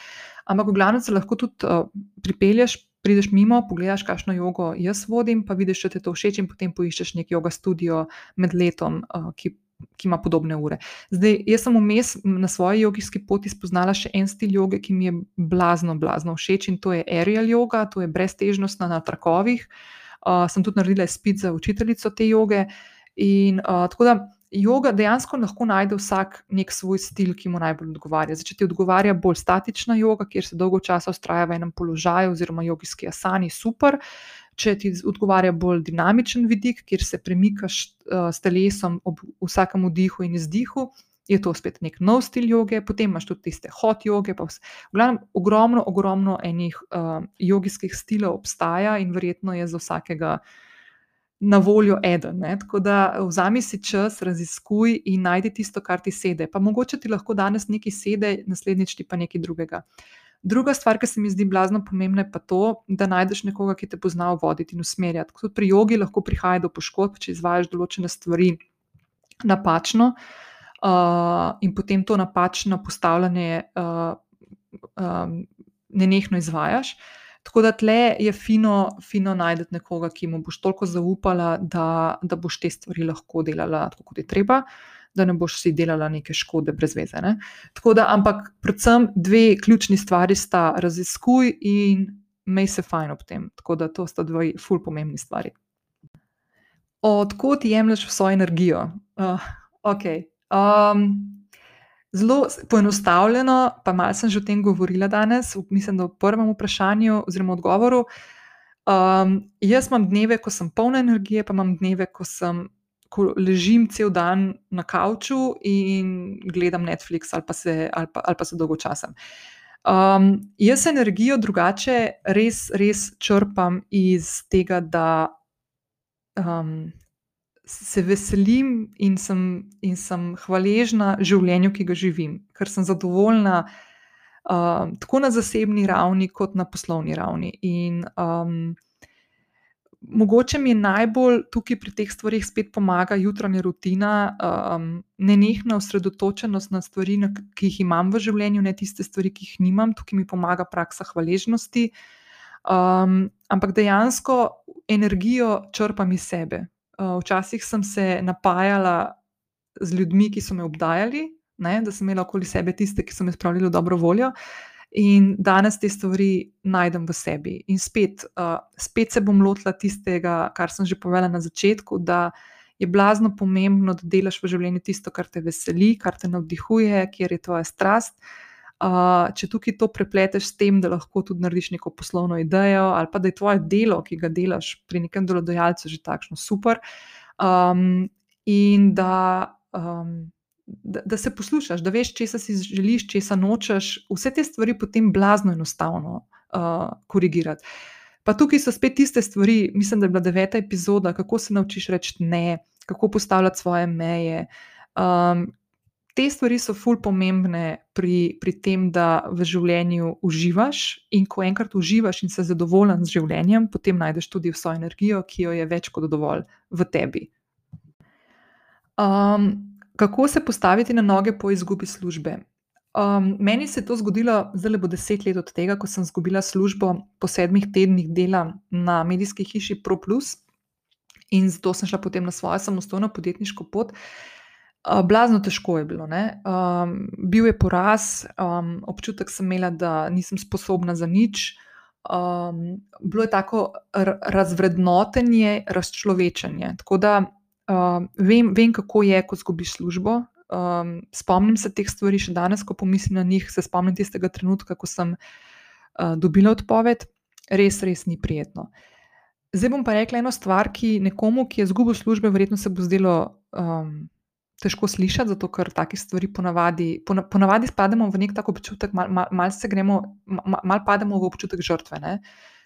Ampak v glavnem se lahko tudi uh, pripelješ, prideš mimo, pogledaš, kakšno jogo jaz vodim, pa vidiš, če ti to všeč, in potem poiščeš nek yoga studio med letom, uh, ki, ki ima podobne ure. Zdaj, jaz sem vmes na svoji jogijski poti spoznala še en stil joge, ki mi je blazno, blazno všeč in to je aerial yoga, to je breztežnostna na trakovih. Uh, sem tudi naredila spit za učiteljico te joge. In uh, tako da Yoga dejansko lahko najde vsak nek svoj stil, ki mu najbolj odgovarja. Zdaj, če ti odgovarja bolj statična yoga, kjer se dolgo časa ustraja v enem položaju, oziroma jogijski asani, super. Če ti odgovarja bolj dinamičen vidik, kjer se premikaš uh, s telesom ob vsakem vdihu in izdihu, je to spet nek nov stil joge, potem imaš tudi tiste hot joge. V glavnem, ogromno, ogromno enih uh, jogijskih stilov obstaja in verjetno je za vsakega na voljo eden. Ne? Tako da vzami si čas, raziskuj in najdi tisto, kar ti sede. Pa mogoče ti lahko danes nekaj sede, naslednjič ti pa nekaj drugega. Druga stvar, ki se mi zdi blazno pomembna, je pa to, da najdeš nekoga, ki te pozna voditi in usmerjati. Tudi pri jogi lahko prihaja do poškodb, če izvajaš določene stvari napačno uh, in potem to napačno postavljanje uh, um, nenehno izvajaš. Uh, Tako da tle je fino, fino najti nekoga, ki mu boš toliko zaupala, da, da boš te stvari lahko delala tako, kot je treba, da ne boš si delala neke škode brez veze. Ne? Tako da, ampak predvsem dve ključni stvari sta: raziskuj in mej se fajn ob tem. Tako da to sta dve ful pomembni stvari. Odkot jemliš svojo energijo? Uh, okay. Um, zelo poenostavljeno, pa malo sem že o tem govorila danes, mislim, da v prvem vprašanju oziroma odgovoru. Um, jaz imam dneve, ko sem polna energije, pa imam dneve, ko, sem, ko ležim cel dan na kavču in gledam Netflix ali pa se, ali pa, ali pa se dolgočasam. Um, jaz energijo drugače res, res črpam iz tega, da um, se veselim in sem, in sem hvaležna življenju, ki ga živim, ker sem zadovoljna uh, tako na zasebni ravni, kot na poslovni ravni. In um, mogoče mi najbolj tukaj pri teh stvarih spet pomaga jutranja rutina, um, nenehna osredotočenost na stvari, na, ki jih imam v življenju, ne tiste stvari, ki jih nimam, tukaj mi pomaga praksa hvaležnosti. Um, ampak dejansko energijo črpam iz sebe. Uh, včasih sem se napajala z ljudmi, ki so me obdajali, ne, da sem imela okoli sebe tiste, ki so me spravili v dobro voljo. In danes te stvari najdem v sebi. In spet, uh, spet se bom lotila tistega, kar sem že povedala na začetku, da je blazno pomembno, da delaš v življenju tisto, kar te veseli, kar te navdihuje, kjer je tvoja strast. Uh, Če tukaj to prepleteš s tem, da lahko tudi narediš neko poslovno idejo, ali pa da je tvoje delo, ki ga delaš pri nekem delodajalcu, že takšno super, um, in da, um, da, da se poslušaš, da veš, če si želiš, če se nočeš, vse te stvari potem blazno enostavno uh, korigirati. Pa tukaj so spet tiste stvari, mislim, da je bila deveta epizoda, kako se naučiš reči ne, kako postavljati svoje meje. Um, te stvari so ful pomembne pri, pri tem, da v življenju uživaš in ko enkrat uživaš in si zadovoljen z življenjem, potem najdeš tudi vso energijo, ki jo je več kot dovolj v tebi. Um, kako se postaviti na noge po izgubi službe? Um, meni se je to zgodilo, zdaj bo deset let od tega, ko sem izgubila službo po sedmih tednih dela na medijski hiši ProPlus in zato sem šla potem na svojo samostojno podjetniško pot. Blazno težko je bilo. Um, bil je poraz, um, občutek sem imela, da nisem sposobna za nič. Um, bilo je tako razvrednotenje, razčlovečenje. Tako da um, vem, vem, kako je, ko zgubiš službo. Um, spomnim se teh stvari še danes, ko pomislim na njih, se spomnim tistega trenutka, ko sem uh, dobila odpoved. Res, res ni prijetno. Zdaj bom pa rekla eno stvar, ki nekomu, ki je izgubil službe, verjetno se bo zdelo. Um, težko slišati, zato ker take stvari ponavadi, ponavadi spademo v nek tak občutek, malo mal, mal se gremo, malo mal pademo v občutek žrtve, ne?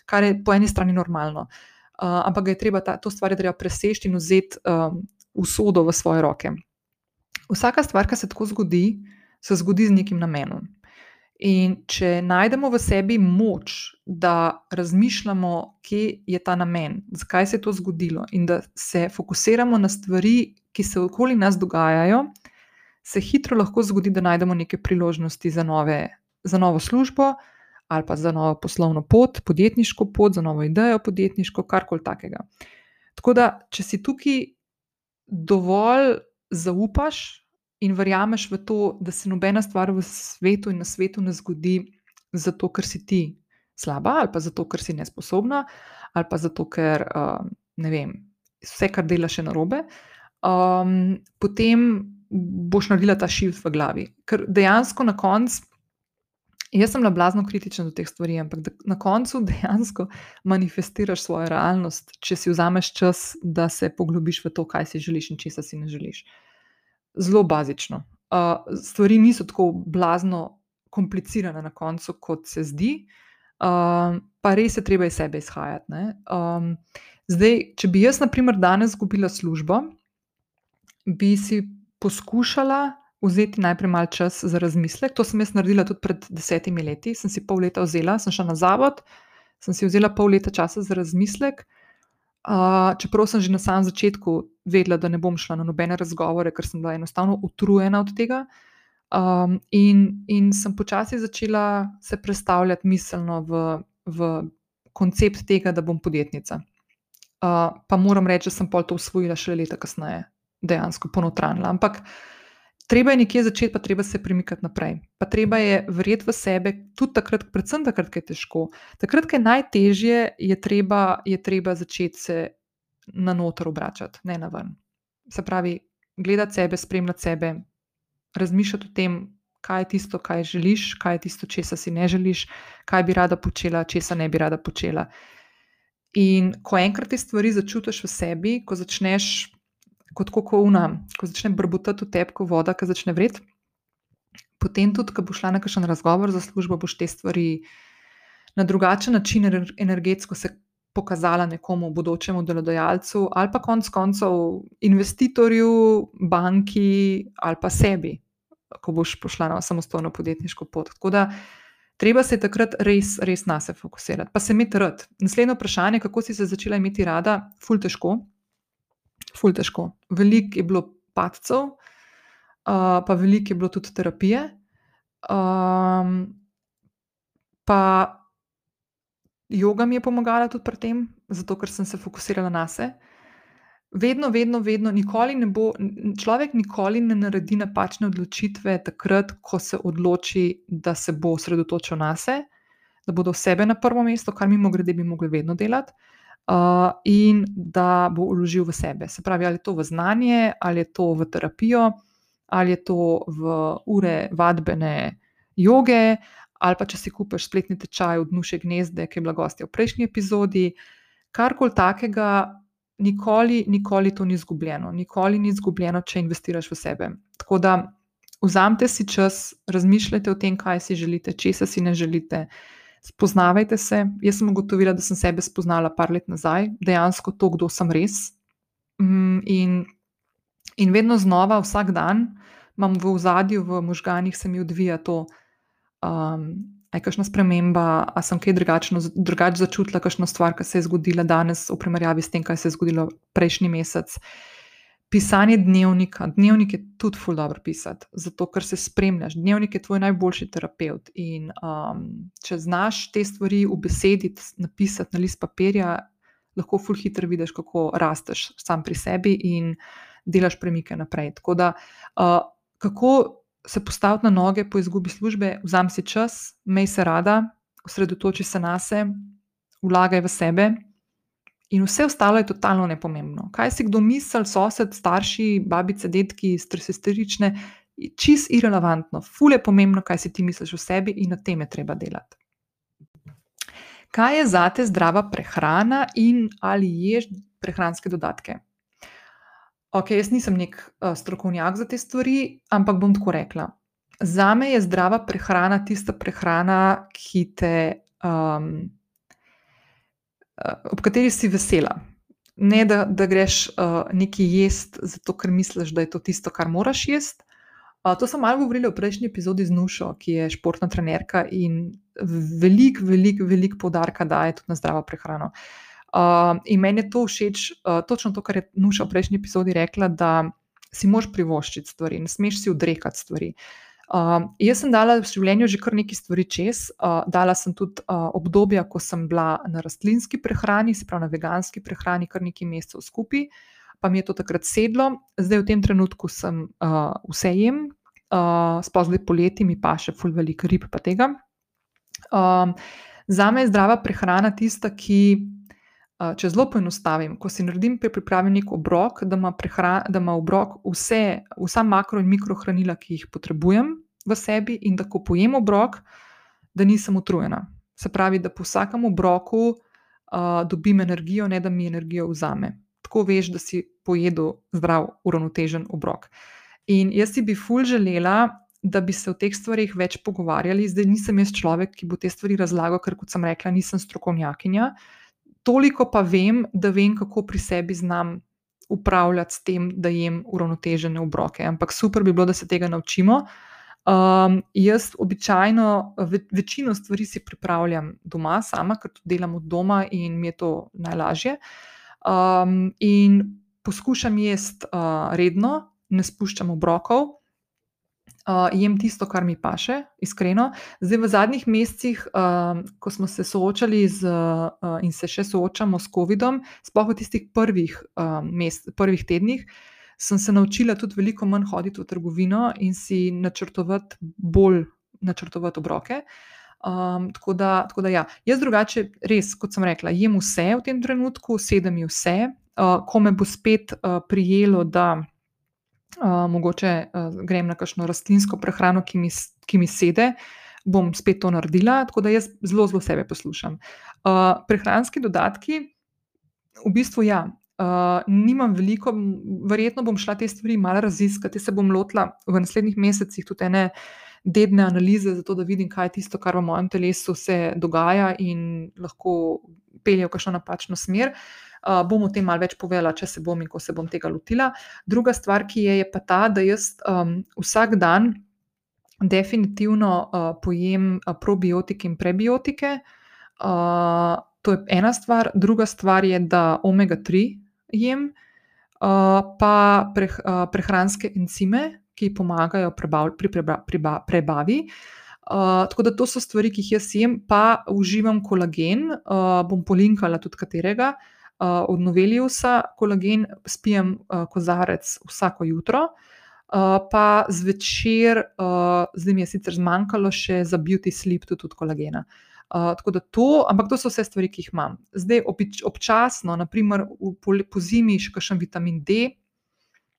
kar je po eni strani normalno. Uh, ampak je treba ta, to stvar je treba preseči in vzeti um, usodo v svoje roke. Vsaka stvar, ki se tako zgodi, se zgodi z nekim namenom. In če najdemo v sebi moč, da razmišljamo, kje je ta namen, zakaj se je to zgodilo, in da se fokusiramo na stvari, ki se okoli nas dogajajo, se hitro lahko zgodi, da najdemo neke priložnosti za, nove, za novo službo ali pa za novo poslovno pot, podjetniško pot, za novo idejo podjetniško, karkoli takega. Tako da, če si tukaj dovolj zaupaš in verjameš v to, da se nobena stvar v svetu in na svetu ne zgodi zato, ker si ti slaba ali pa zato, ker si nesposobna ali pa zato, ker uh, ne vem, vse, kar delaš, je narobe, uh, um, potem boš naredila ta šift v glavi. Ker dejansko na koncu, jaz sem blazno kritična do teh stvari, ampak na koncu dejansko manifestiraš svojo realnost, če si vzameš čas, da se poglobiš v to, kaj si želiš in česa si ne želiš. Zelo bazično. Uh, stvari niso tako blazno komplicirane na koncu, kot se zdi. Uh, pa res je treba iz sebe izhajati. Um, zdaj, če bi jaz, na primer, danes izgubila službo, bi si poskušala vzeti najprej malo čas za razmislek. To sem jaz naredila tudi pred desetimi leti. Sem si pol leta vzela, sem šla na zavod, sem si vzela pol leta časa za razmislek. Uh, čeprav sem že na samem začetku vedela, da ne bom šla na nobene razgovore, ker sem bila enostavno utrujena od tega. Um, in, in sem počasi začela se predstavljati miselno v, v koncept tega, da bom podjetnica. Uh, pa moram reči, da sem pol to usvojila šele leta kasneje dejansko ponotranila. Ampak treba je nekje začeti, pa treba se premikati naprej. Pa treba je verjeti v sebe, tudi takrat, predvsem takrat, ko je težko. Takrat, ko je najtežje, je treba, je treba začeti se na noter obračati, ne na ven. Se pravi, gledati sebe, spremljati sebe, razmišljati o tem, kaj je tisto, kaj želiš, kaj je tisto, česa si ne želiš, kaj bi rada počela, česa ne bi rada počela. In ko enkrat te stvari začutiš v sebi, ko začneš kot kokouna, ko začne brbotati v tebi, ko voda, ki začne vreti, potem tudi, ko boš šla na kakšen razgovor za službo, boš te stvari na drugačen način energetsko se pokazala nekomu, bodočemu delodajalcu, ali pa konec koncev investitorju, banki ali pa sebi, ko boš pošla na samostojno podjetniško pot. Tako da treba se takrat res, res na se fokusirati, pa se imeti rad. Naslednje vprašanje, kako si se začela imeti rada, ful težko ful težko. Veliko je bilo padcev, uh, pa veliko je bilo tudi terapije. Um, pa joga mi je pomagala tudi pri tem, zato ker sem se fokusirala na sebe. Vedno, vedno, vedno, nikoli ne bo, človek nikoli ne naredi napačne odločitve takrat, ko se odloči, da se bo osredotočil na sebe, da bodo sebe na prvo mesto, kar mimo grede bi mogli vedno delati in da bo uložil v sebe. Se pravi, ali je to v znanje, ali je to v terapijo, ali je to v ure vadbene joge, ali pa če si kupiš spletni tečaj od Nuše gnezde, ki je bila gostja v prejšnji epizodi. Karkoli takega, nikoli, nikoli to ni izgubljeno, nikoli ni izgubljeno, če investiraš v sebe. Tako da vzamete si čas, razmišljajte o tem, kaj si želite, česa si ne želite. Spoznavajte se. Jaz sem ugotovila, da sem sebe spoznala par let nazaj, dejansko to, kdo sem res. Mm, in, in vedno znova, vsak dan, imam v ozadju, v možganjih se mi odvija to, um, aj kakšna sprememba, a sem kaj drugače začutila, kakšno stvar, ki se je zgodila danes, v primerjavi s tem, kaj se je zgodilo prejšnji mesec. Pisanje dnevnika. Dnevnik je tudi ful dobro pisati, zato ker se spremljaš. Dnevnik je tvoj najboljši terapeut. In um, če znaš te stvari v besedi napisati na list papirja, lahko ful hitro vidiš, kako rasteš sam pri sebi in delaš premike naprej. Tako da, uh, kako se postaviti na noge po izgubi službe, vzam si čas, mej se rada, osredotoči se na sebe, vlagaj v sebe. In vse ostalo je totalno nepomembno. Kaj si kdo misli, sosed, starši, babice, detki, stresesterične, čist irrelevantno. Ful je pomembno, kaj si ti misliš o sebi in na tem je treba delati. Kaj je za te zdrava prehrana in ali ješ prehranske dodatke? Ok, jaz nisem nek uh, strokovnjak za te stvari, ampak bom tako rekla. Za me je zdrava prehrana tista prehrana, ki te um, Eh, ob kateri si vesela. Ne, da, da greš uh, nekaj jesti, zato ker misliš, da je to tisto, kar moraš jesti. Uh, to sem malo govorila v prejšnji epizodi z Nušo, ki je športna trenerka in veliko, veliko, veliko poudarka daje tudi na zdravo prehrano. Uh, in meni je to všeč, uh, točno to, kar je Nuša v prejšnji epizodi rekla, da si moš privoščiti stvari, ne smeš si odrekati stvari. Uh, Uh, jaz sem dala v življenju že kar nekaj stvari čez. Uh, dala sem tudi uh, obdobja, ko sem bila na rastlinski prehrani, se pravi na veganski prehrani, kar nekaj mesecev skupaj, pa mi je to takrat sedlo. Zdaj, v tem trenutku, sem uh, vse jem, uh, sploh zdaj poleti, mi pa še ful veliko rib pa tega. Um, za me je zdrava prehrana tista, ki. Če zelo poenostavim, ko si naredim pri pripravi nek obrok, da ima, prehran, da ima obrok vse, vsa makro in mikrohranila, ki jih potrebujem v sebi, in da ko pojem obrok, da nisem utrujena. Se pravi, da po vsakem obroku uh, dobim energijo, ne da mi energijo vzame. Tako veš, da si pojedel zdrav, uravnotežen obrok. In jaz si bi ful želela, da bi se o teh stvarih več pogovarjali. Zdaj nisem jaz človek, ki bo te stvari razlagal, ker kot sem rekla, nisem strokovnjakinja toliko pa vem, da vem, kako pri sebi znam upravljati s tem, da jem uravnotežene obroke. Ampak super bi bilo, da se tega naučimo. Um, jaz običajno ve, večino stvari si pripravljam doma, sama, ker to delam od doma in mi je to najlažje. Um, in poskušam jesti uh, redno, ne spuščam obrokov, uh, jem tisto, kar mi paše, iskreno. Zdaj, v zadnjih mesecih, uh, ko smo se soočali z, uh, in se še soočamo s COVID-om, sploh v tistih prvih, uh, mest, prvih tednih, sem se naučila tudi veliko manj hoditi v trgovino in si načrtovati bolj načrtovati obroke. Um, tako, da, tako da, ja. jaz drugače, res, kot sem rekla, jem vse v tem trenutku, sedem je vse. Uh, ko me bo spet uh, prijelo, da uh, mogoče uh, grem na kakšno rastlinsko prehrano, ki mi, ki mi sede, bom spet to naredila. Tako da jaz zelo, zelo sebe poslušam. Uh, prehranski dodatki, v bistvu, ja. Uh, nimam veliko, verjetno bom šla te stvari malo raziskati, se bom lotila v naslednjih mesecih tudi ene dedne analize, zato da vidim, kaj je tisto, kar v mojem telesu se dogaja in lahko pelje v kakšno napačno smer. Uh, bom o tem malo več povedala, če se bom in ko se bom tega lotila. Druga stvar, ki je, je pa ta, da jaz um, vsak dan definitivno uh, pojem uh, probiotike in prebiotike. Uh, to je ena stvar, druga stvar je, da omega-3 jem, uh, pa pre, uh, prehranske encime, ki pomagajo prebav, pri preba, preba, prebavi. Uh, tako da to so stvari, ki jih jaz jem, pa uživam kolagen, uh, bom polinkala tudi katerega. Uh, od Noveliusa kolagen spijem uh, kozarec vsako jutro, uh, pa zvečer, uh, zdaj mi je sicer zmanjkalo še za beauty sleep tudi, kolagena. Uh, tako da to, ampak to so vse stvari, ki jih imam. Zdaj, obič, občasno, naprimer v, po, po zimi, še kakšen vitamin D.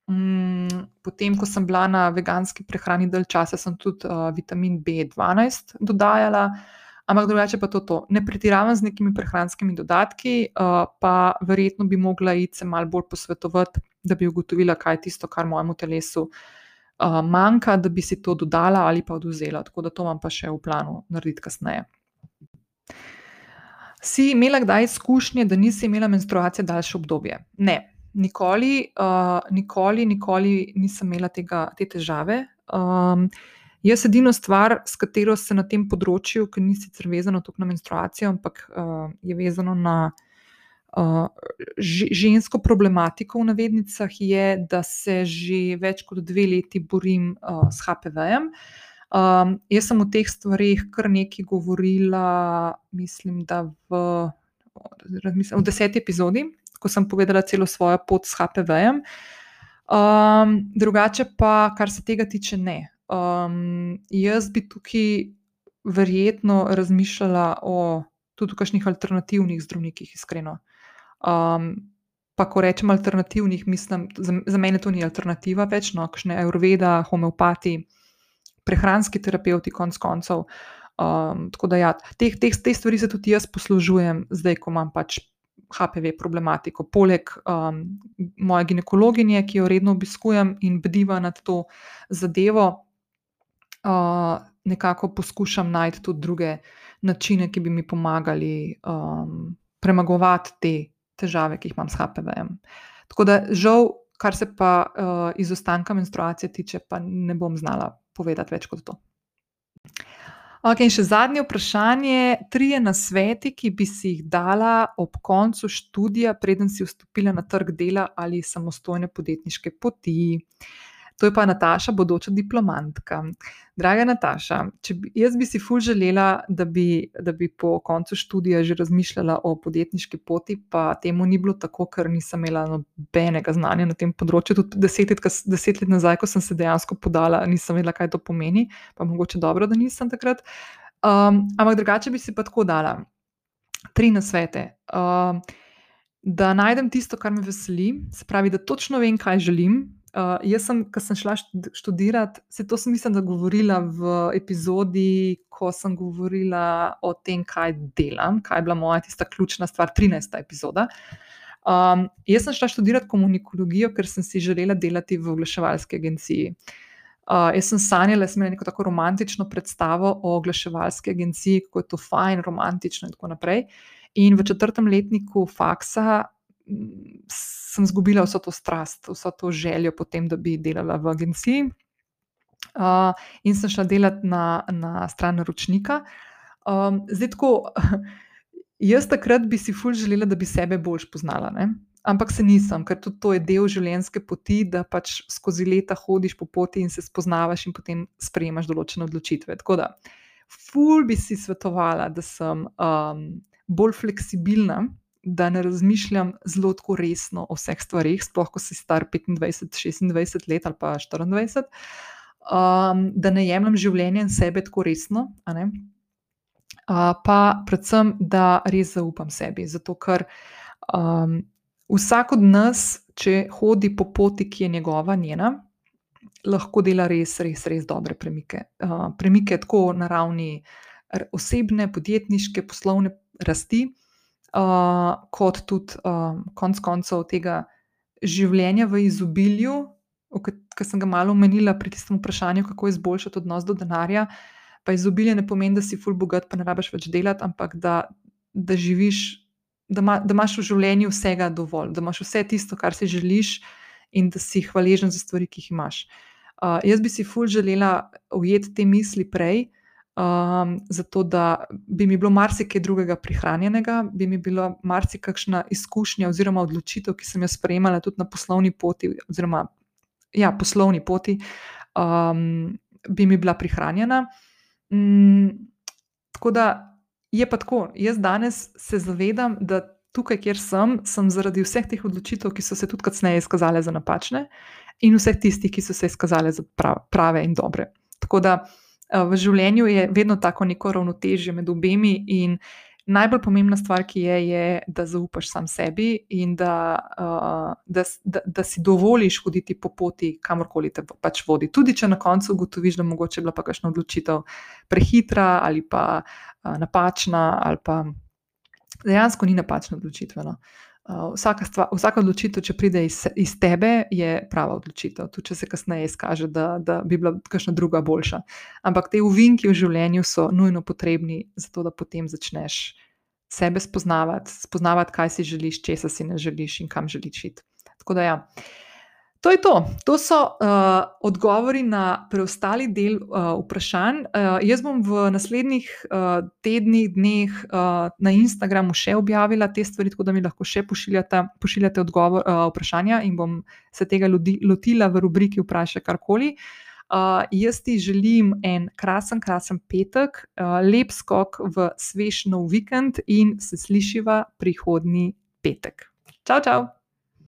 Mm, potem, ko sem bila na veganski prehrani dalj časa, sem tudi uh, vitamin B12 dodajala, ampak drugače pa to. to. Ne pretiravam z nekimi prehranskimi dodatki, uh, pa verjetno bi mogla iti se malo bolj posvetovati, da bi ugotovila, kaj je tisto, kar mojemu telesu uh, manjka, da bi si to dodala ali pa oduzela. Tako da to imam pa še v planu narediti kasneje. Si imela kdaj izkušnje, da nisi imela menstruacije daljše obdobje? Ne, nikoli, uh, nikoli, nikoli nisem imela tega, te težave. Um, jaz edino stvar, s katero se na tem področju, ki ni sicer vezano tako na menstruacijo, ampak uh, je vezano na uh, žensko problematiko v navednicah, je, da se že več kot dve leti borim uh, s HPV-jem. Um, jaz sem o teh stvarih kar nekaj govorila, mislim, da v, v deseti epizodi, ko sem povedala celo svojo pot s HPV-jem. Um, drugače pa, kar se tega tiče, ne. Um, jaz bi tukaj verjetno razmišljala o tudi kakšnih alternativnih zdravnikih, iskreno. Um, pa, ko rečem alternativnih, mislim, za, za mene to ni alternativa več, no, kakšne aurveda, homeopati prehranski terapeuti, konc koncev. Um, tako da, ja, teh, teh, te stvari se tudi jaz poslužujem, zdaj, ko imam pač HPV problematiko. Poleg um, moje ginekologinje, ki jo redno obiskujem in bdiva nad to zadevo, uh, nekako poskušam najti tudi druge načine, ki bi mi pomagali um, premagovati te težave, ki jih imam s HPV-jem. Tako da, žal, kar se pa uh, izostanka menstruacije tiče, pa ne bom znala povedati več kot to. Ok, in še zadnje vprašanje. Trije na sveti, ki bi si jih dala ob koncu študija, preden si vstopila na trg dela ali samostojne podjetniške poti. To je pa Nataša, bodoča diplomantka. Draga Nataša, bi, jaz bi si ful želela, da bi, da bi po koncu študija že razmišljala o podjetniški poti, pa temu ni bilo tako, ker nisem imela nobenega znanja na tem področju. Tudi deset let, deset let nazaj, ko sem se dejansko podala, nisem vedela, kaj to pomeni, pa mogoče dobro, da nisem takrat. Um, ampak drugače bi si pa tako dala tri nasvete. Um, da najdem tisto, kar me veseli, se pravi, da točno vem, kaj želim, Uh, jaz sem, ko sem šla študirati, se to sem mislim, da govorila v epizodi, ko sem govorila o tem, kaj delam, kaj je bila moja tista ključna stvar, 13. epizoda. Um, jaz sem šla študirati komunikologijo, ker sem si želela delati v oglaševalski agenciji. Uh, jaz sem sanjala, da sem imela neko tako romantično predstavo o oglaševalski agenciji, kako je to fajn, romantično in tako naprej. In v četrtem letniku faksa sem izgubila vso to strast, vso to željo po tem, da bi delala v agenciji. Uh, in sem šla delati na, na stran naročnika. Um, zdaj, tako, [LAUGHS] jaz takrat bi si ful želela, da bi sebe bolj spoznala, ne? ampak se nisem, ker tudi to je del življenjske poti, da pač skozi leta hodiš po poti in se spoznavaš, in potem sprejemaš določene odločitve. Tako da, ful bi si svetovala, da sem um, bolj fleksibilna da ne razmišljam zelo tako resno o vseh stvarih, sploh ko si star 25, 26 let ali pa 24, um, da ne jemljem življenje in sebe tako resno. Uh, pa predvsem, da res zaupam sebi. Zato, ker um, vsak od nas, če hodi po poti, ki je njegova, njena, lahko dela res, res, res dobre premike. Uh, premike tako na ravni osebne, podjetniške, poslovne rasti, uh, kot tudi uh, konec koncev tega življenja v izobilju, ki sem ga malo omenila pri tistem vprašanju, kako izboljšati odnos do denarja. Pa izobilje ne pomeni, da si ful bogat, pa ne rabiš več delati, ampak da, da živiš, da, ma, da imaš v življenju vsega dovolj, da imaš vse tisto, kar si želiš, in da si hvaležen za stvari, ki jih imaš. Uh, jaz bi si ful želela ujeti te misli prej, um, zato da bi mi bilo marsikaj drugega prihranjenega, bi mi bila marsikakšna izkušnja oziroma odločitev, ki sem jo sprejemala tudi na poslovni poti, oziroma ja, poslovni poti, um, bi mi bila prihranjena. Um, tako da je pa tako, jaz danes se zavedam, da tukaj, kjer sem, sem zaradi vseh teh odločitev, ki so se tudi kasneje izkazale za napačne, in vseh tistih, ki so se izkazale za prave in dobre. Tako da Eh, v življenju je vedno tako neko ravnotežje med obemi, in najbolj pomembna stvar, ki je, je, da zaupaš sam sebi in da, uh, da, da, da si dovoliš hoditi po poti, kamorkoli te pač vodi. Tudi če na koncu ugotoviš, da mogoče je bila pa kakšna odločitev prehitra ali pa uh, napačna, ali pa dejansko ni napačna odločitev. No? Uh, vsaka, stvar, vsaka odločitev, če pride iz, iz tebe, je prava odločitev. Tudi če se kasneje izkaže, da, da bi bila kakšna druga boljša. Ampak te uvinki v življenju so nujno potrebni, zato da potem začneš sebe spoznavati, spoznavati, kaj si želiš, česa si ne želiš in kam želiš iti. Tako da ja. To je to. To so uh, odgovori na preostali del uh, vprašanj. Uh, jaz bom v naslednjih uh, tednih, dneh uh, na Instagramu še objavila te stvari, tako da mi lahko še pošiljate, pošiljate odgovor, uh, vprašanja in bom se tega lodi, lotila v rubriki Vprašaj karkoli. Uh, jaz ti želim en krasen, krasen petek, uh, lep skok v svež nov vikend in se slišiva prihodnji petek. Čau, čau!